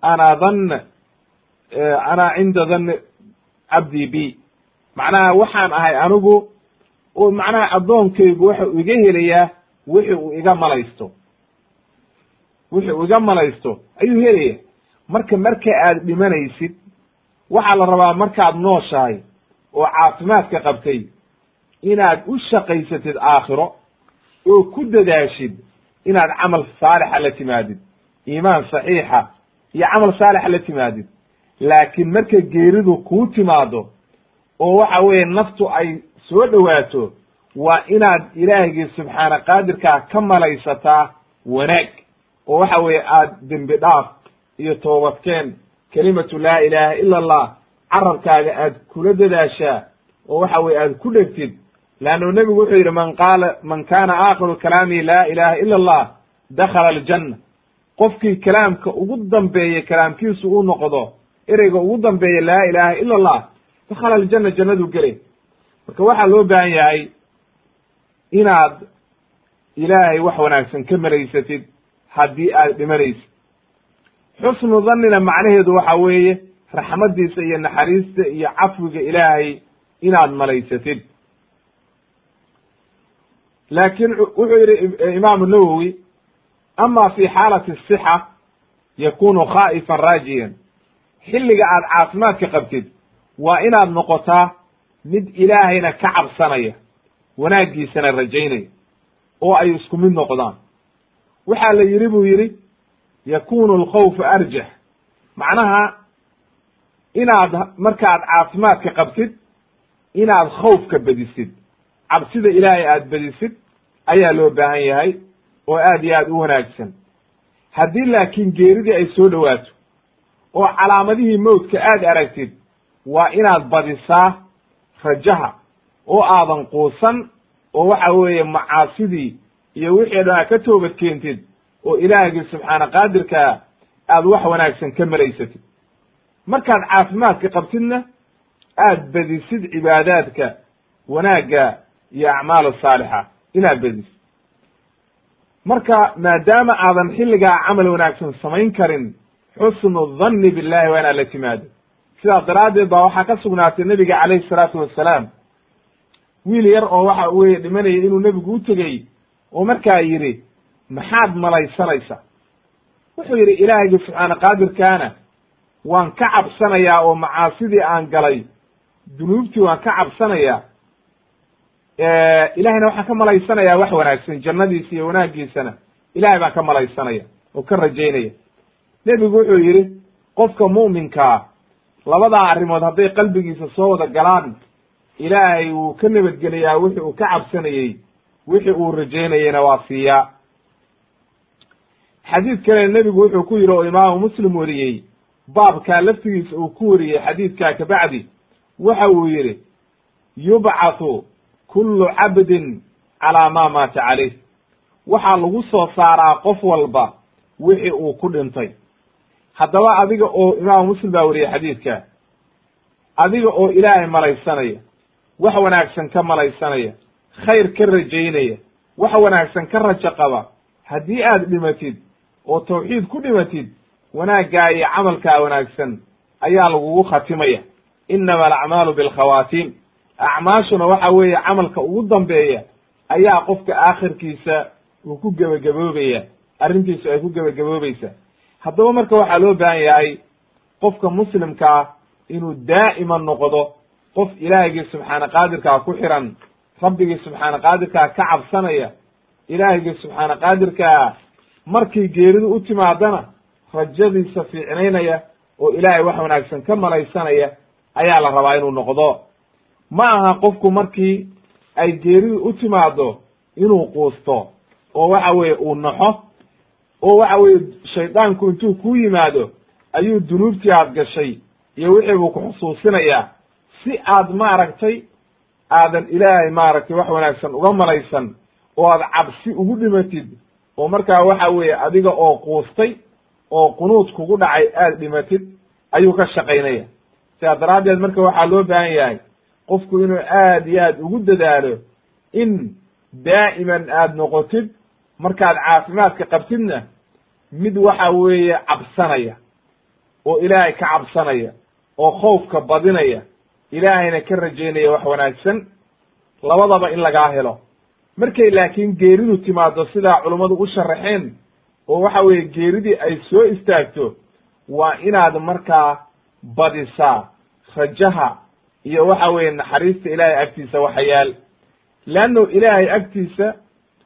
ana dhanna ana cinda dhanni cabdii b macnaha waxaan ahay anigu oo macnaha addoonkaygu waxa uu iga helayaa wixi uu iga malaysto. Wixi uu iga malaysto. Ayuu helaya marka marka aad dhimanaysid waxaa la rabaa markaad nooshahay oo caafimaadka qabtay inaad u shaqaysatid aakhiro oo ku dadaashid inaad camal saalixa la timaadid. Iimaan saxiixa iyo camal saalixa la timaadid laakiin marka geeridu kuu timaado oo waxa weeye naftu ay soo dhowaato waa inaad ilaahigii subxaana qaadirkaa ka malaysataa wanaag. Oo waxa weeye aad dembi dhaaf iyo toobadkeen kelimatu laa ilaaha ila allah carabkaaga aad kula dadaashaa oo waxa weye aad ku dhegtid. Leannu nebigu wuxuu yidhi man qaala man kaana aakhiru kalaamihi laa ilaha ila allah dakhala aljanna. Qofkii kalaamka ugu dambeeya kalaamkiisu uu noqdo ereyga ugu dambeeya laa ilaaha ila allah dakhala aljanna jannaduu gelay marka waxaa loo baahan yahay inaad ilaahay wax wanaagsan ka malaysatid haddii aad dhimanaysid xusnu dhannina macnaheedu waxa weeye raxmadiisa iyo naxariista iyo cafwiga ilaahay inaad malaysatid. Laakiin wuxuu yihi imaamu nawowi ama fi xaalati sixa yakunu khaa'ifan raajiyan xilliga aad caafimaadka qabtid waa inaad noqotaa mid ilaahayna ka cabsanaya wanaaggiisana rajaynaya oo ay isku mid noqdaan. Waxaa la yidhi buu yidhi yakunu alkhawfu arjax macnaha inaad markaad caafimaadka qabtid inaad khawfka bedisid cabsida ilaahay aad bedisid ayaa loo baahan yahay oo aad iyo aad u wanaagsan. Haddii laakiin geeridii ay soo dhowaato oo calaamadihii mowdka aad aragtid waa inaad badisaa rajaha oo aadan quusan oo waxa weeye macaasidii iyo wixii dhan aad ka toobad keentid oo ilaahgii subxaana qaadirkaa aad wax wanaagsan ka malaysatid. Markaad caafimaadka qabtidna aad bedisid cibaadaadka wanaagga iyo acmaal saalixa. Inaad bedisid marka maadaama aadan xilligaa camal wanaagsan samayn karin xusnu dhanni billahi waa inaad la timaado. Sidaas daraaddeed baa waxaa ka sugnaatay nebiga calayhi salaatu wassalaam wiil yar oo waxa weye dhimanaya inuu nebigu u tegey oo markaa yidhi maxaad malaysanaysa wuxuu yidhi ilaahayga subxaana qaadirkaana waan ka cabsanayaa oo macaasidii aan galay dunuubtii waan ka cabsanayaa ilahayna waxaan ka malaysanayaa wax wanaagsan jannadiisa iyo wanaaggiisana ilahay baan ka malaysanaya oo ka rajaynaya nebigu wuxuu yidhi qofka mu'minkaa labadaa arrimood hadday qalbigiisa soo wada galaan ilaahay wuu ka nabadgelayaa wixii uu ka cabsanayey wixii uu rajaynayeyna waa siiyaa xadiid kale nebigu wuxuu ku yidhi oo imaamu muslim wariyey baabkaa laftigiisa uu ku wariyey xadiidkaa kabacdi waxa uu yidhi yubcathu kullu cabdin calaa maa maata caleyh waxaa lagu soo saaraa qof walba wixii uu ku dhintay haddaba adiga oo imaamu muslim baa wariyey xadiidka. Adiga oo ilaahay malaysanaya wax wanaagsan ka malaysanaya khayr ka rajaynaya wax wanaagsan ka rajo qaba haddii aad dhimatid oo tawxiid ku dhimatid wanaaggaa iyo camalkaa wanaagsan ayaa lagugu khatimaya. Innama alacmaalu bilkhawaatiim acmaashuna waxa weeye camalka ugu dambeeya ayaa qofka aakhirkiisa uu ku gebagaboobaya arrintiisu ay ku gebagaboobaysaa haddaba marka waxaa loo baahan yahay qofka muslimkaa inuu daa'iman noqdo qof ilaahigii subxaana qaadirkaa ku xiran rabbigii subxaana qaadirkaa ka cabsanaya ilaahigii subxaana qaadirkaa markii geeridu u timaadana rajadiisa fiicnaynaya oo ilaahay wax wanaagsan ka malaysanaya ayaa la rabaa inuu noqdo. Ma aha qofku markii ay geeridu u timaado inuu quusto oo waxa weeye uu naxo oo waxa weeye shaydaanku intuu kuu yimaado ayuu dunuubtii aad gashay iyo wixii buu ku xusuusinayaa. Si aad maaragtay aadan ilaahay maaragtay wax wanaagsan uga malaysan oo aad cabsi ugu dhimatid oo markaa waxa weeye adiga oo quustay oo qunuud kugu dhacay aad dhimatid ayuu ka shaqaynaya. Sidaa daraaddeed marka waxaa loo baahan yahay qofku inuu aad iyo aad ugu dadaalo in daa'iman aad noqotid markaad caafimaadka qabtidna mid waxa weeye cabsanaya oo ilaahay ka cabsanaya oo khoofka badinaya ilaahayna ka rajaynaya wax wanaagsan labadaba in lagaa helo. Markay laakiin geeridu timaado sidaa culummadu u sharaxeen oo waxa weeye geeridii ay soo istaagto waa inaad markaa badisaa rajaha iyo waxa weeye naxariista ilaahay agtiisa waxa yaal leanno ilaahay agtiisa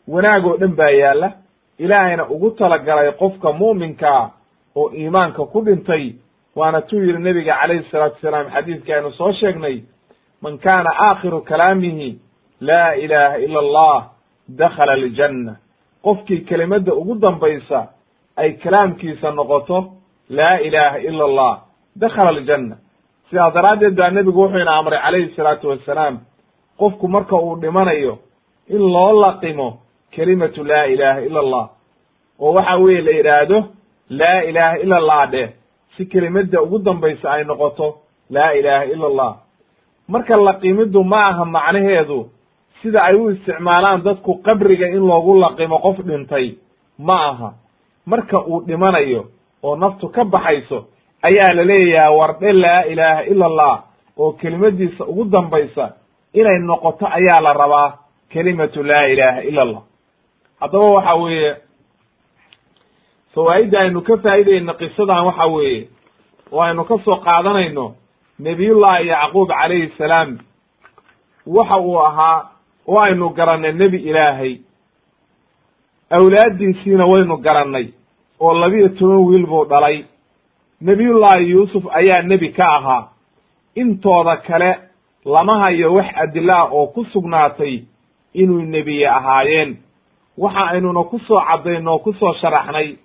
wanaag oo dhan baa yaalla ilaahayna ugu talagalay qofka mu'minkaa oo iimaanka ku dhintay waana tuu yidhi nebiga calayhi salaatu wasalaam xadiidka aynu soo sheegnay man kaana aakhiru kalaamihi laa ilaaha ila allah dakhala aljanna. Qofkii kelimadda ugu dambaysa ay kalaamkiisa noqoto laa ilaaha ila allah dakhala aljanna. Sidaas daraaddeed baa nebigu wuxuu ina amray calayhi salaatu wassalaam qofku marka uu dhimanayo in loo laqimo kelimatu laa ilaaha ila allah. Oo waxa weeye la yidhaahdo laa ilaaha ila allah dheh si kelimadda ugu dambaysa ay noqoto laa ilaaha ila allah. Marka laqimiddu ma aha macnaheedu sida ay u isticmaalaan dadku qabriga in loogu laqimo qof dhintay ma aha. Marka uu dhimanayo oo naftu ka baxayso ayaa la leeyaha wardhe laa ilaaha ila allah oo kelimadiisa ugu dambaysa inay noqoto ayaa la rabaa kelimatu laa ilaaha ila allah haddaba waxa weeye fawaa'idda aynu ka faa'idayno qisadan waxa weeye oo aynu ka soo qaadanayno nebiyullahi yacquub calayhi salaam waxa uu ahaa oo aynu garannay nebi ilaahay. Awlaaddiisiina waynu garannay oo labiyo toban wiil buu dhalay. Nebiyullaahi yuusuf ayaa nebi ka ahaa. Intooda kale lama hayo wax adila ah oo ku sugnaatay inuu nebiye ahaayeen waxa aynuna ku soo caddayno oo ku soo sharaxnay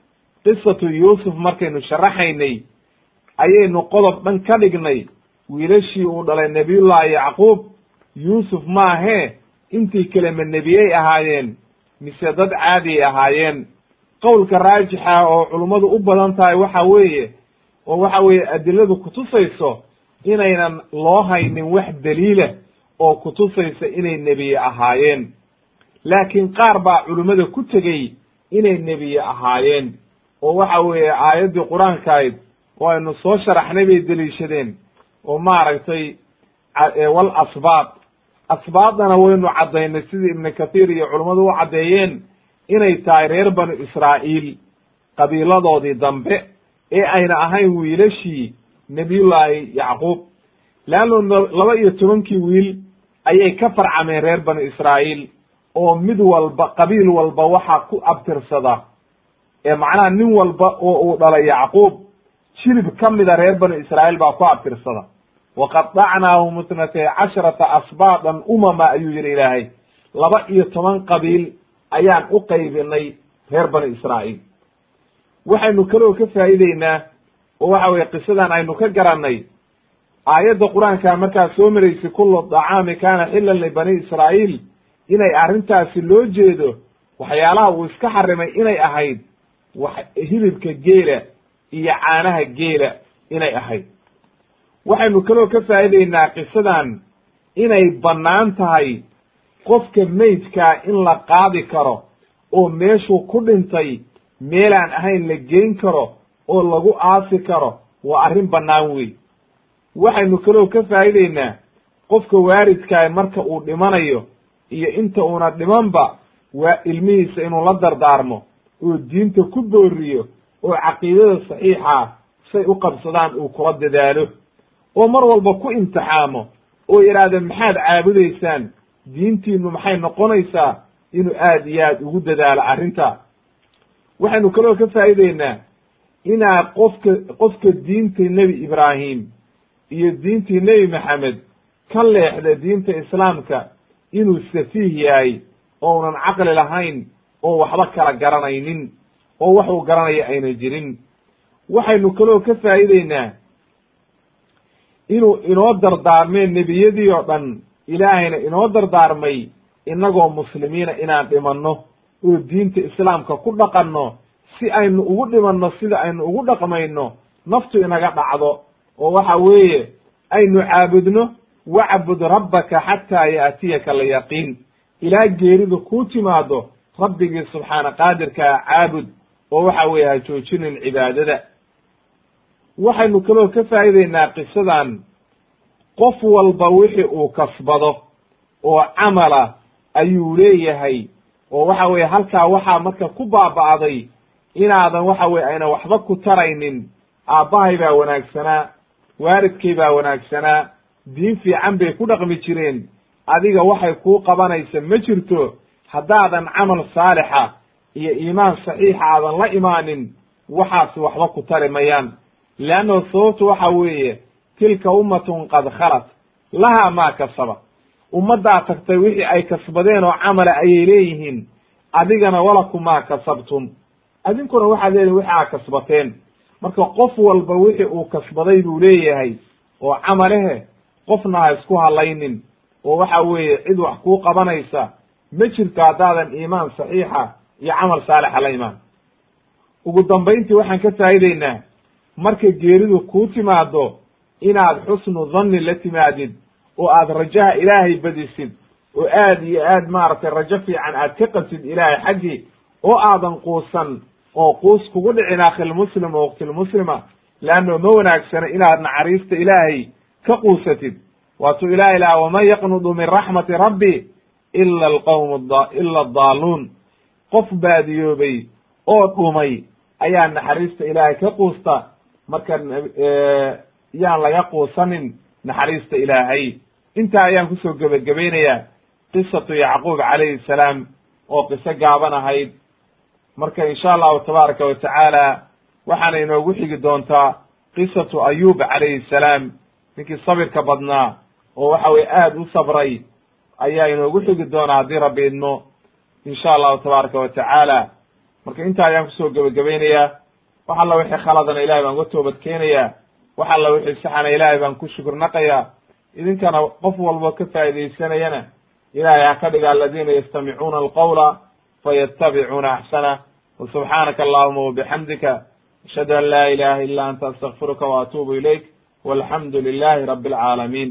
qisatu yuusuf markaynu sharaxaynay ayaynu qodob dhan ka dhignay wiilashii uu dhalay nebiyullaahi yacquub yuusuf maahee intii kale ma nebiyey ahaayeen mise dad caadiyay ahaayeen. Qowlka raajixa oo culummadu u badan tahay waxa weeye oo waxa weeye adiladu kutusayso inaynan loo haynin wax daliila oo kutusaysa inay nebiye ahaayeen laakiin qaar baa culimmada ku tegey inay nebiye ahaayeen. oo waxa weeye aayaddii qur'aankahayd oo aynu soo sharaxnay bay deliishadeen. oo maaragtay wal asbaad asbaadana waynu caddaynay sidii ibnu kathiir iyo culummadu u caddeeyeen inay tahay reer banu israa'iil qabiiladoodii dambe ee ayna ahayn wiilashii nebiyullaahi yacquub. Leanno laba iyo tobankii wiil ayay ka farcameen reer banu israa'iil oo mid walba qabiil walba waxaa ku abtirsada ee macnaha nin walba oo uu dhalay yacquub jilib ka mida reer banu israa'iil baa ku abtirsada. Waqadacnaahum itnatay casharata asbaadan umama ayuu yihi ilaahay. Laba iyo toban qabiil ayaan u qaybinay reer banu israa'iil. Waxaynu kaloo ka faa'iideynaa oo waxa weye qisadan aynu ka garannay aayadda qur'aanka markaa soo maraysay kullu dacaami kaana xilan libani israa'iil inay arrintaasi loo jeedo waxyaalaha uu iska xarimay inay ahayd wax hilibka geela iyo caanaha geela inay ahayd. Waxaynu kaloo ka faa'iideynaa qisadan inay bannaan tahay qofka meydkaa in la qaadi karo oo meeshuu ku dhintay meelaan ahayn la geyn karo oo lagu aasi karo waa arrin bannaan wey waxaynu kaloo ka faa'iideynaa qofka waaridkaa marka uu dhimanayo iyo inta uuna dhimanba waa ilmihiisa inuu la dardaarmo oo diinta ku booriyo oo caqiidada saxiixa say u qabsadaan uu kula dadaalo. Oo mar walba ku imtixaamo oo yidhaahda maxaad caabudaysaan diintiinu maxay noqonaysaa inuu aad iyo aad ugu dadaalo arrinta? Waxaynu kaloo ka faa'iideynaa inaa qofka qofka diinta nebi ibraahim iyo diintii nebi maxamed ka leexda diinta islaamka inuu safiih yahay ounan caqli lahayn oo waxba kala garanaynin oo waxuu garanaya ayna jirin. Waxaynu kaloo ka faa'iideynaa inuu inoo dardaarmeen nebiyadii oo dhan ilaahayna inoo dardaarmay innagoo muslimiina inaan dhimanno oo diinta islaamka ku dhaqanno si aynu ugu dhimanno sida aynu ugu dhaqmayno naftu inaga dhacdo. Oo waxa weeye aynu caabudno wacbud rabbaka xataa yaatiyaka alyaqiin. Ilaa geeridu kuu timaado rabbigii subxaana qaadirkaa caabud oo waxa weeye ha joojinin cibaadada. Waxaynu kaloo ka faa'iideynaa qisadan. Qof walba wixii uu kasbado oo camala ayuu leeyahay oo waxa weeye halkaa waxaa marka ku baaba'day inaadan waxa weye ayna waxba ku taraynin aabbahay baa wanaagsanaa waalidkay baa wanaagsanaa diin fiican bay ku dhaqmi jireen. Adiga waxay kuu qabanaysa ma jirto haddaadan camal saalixa iyo iimaan saxiixa aadan la imaanin waxaasi waxba ku tari mayaan. Leanno sababtu waxa weeye tilka ummatun qad khalat lahaa maa kasaba. Ummaddaa tagtay wixii ay kasbadeen oo camala ayay leeyihiin adigana walakum maa kasabtum. Adinkuna waxaad leedihin wixi aad kasbateen. Marka qof walba wixii uu kasbaday buu leeyahay oo camalehe qofna ha isku halaynin oo waxa weeye cid wax kuu qabanaysa ma jirto haddaadan iimaan saxiixa iyo camal saalixa la imaan. Ugu dambayntii waxaan ka faa'ideynaa markay geeridu kuu timaado inaad xusnu dhanni la timaadid oo aad rajaha ilaahay badisid oo aad iyo aad maaragtay rajo fiican aad ka qabsid ilaahay xaggii oo aadan quusan oo quus kugu dhicin akhilmuslim oo waqtilmuslima leanno ma wanaagsana inaad naxariista ilaahay ka quusatid. Waatuu ilahay laha waman yaqnudu min raxmati rabbi ila alqawm ila adaaluun qof baadiyoobay oo dhumay ayaa naxariista ilaahay ka quusta marka yaan laga quusanin naxariista ilaahay. Intaa ayaan ku soo gebagabaynayaa qisatu yacquub calayhi salaam oo qiso gaaban ahayd. Marka insha allahu tabaaraka wa tacaala waxaana inoogu xigi doontaa qisatu ayub calayhi salaam ninkii sabirka badnaa oo waxa weye aada u sabray ayaa inoogu xigi doonaa haddii rabbi idmo insha allahu tabaaraka watacaala marka intaa ayaan ku soo gebagabaynayaa wax alla wixii khaladana ilahay baan uga toobad keenayaa. Wax alla wixii saxana ilaahay baan ku shukurnaqayaa idinkana qof walbo ka faa'iidaysanayana ilaahay ha ka dhiga aladiina yastamicuuna alqawla fayatabicuuna axsana. Wa subxaanaka allahuma wabixamdika ashhadu an laa ilaha illa anta astaqfiruka wa ilayk. والحamdu للh رb العاalمين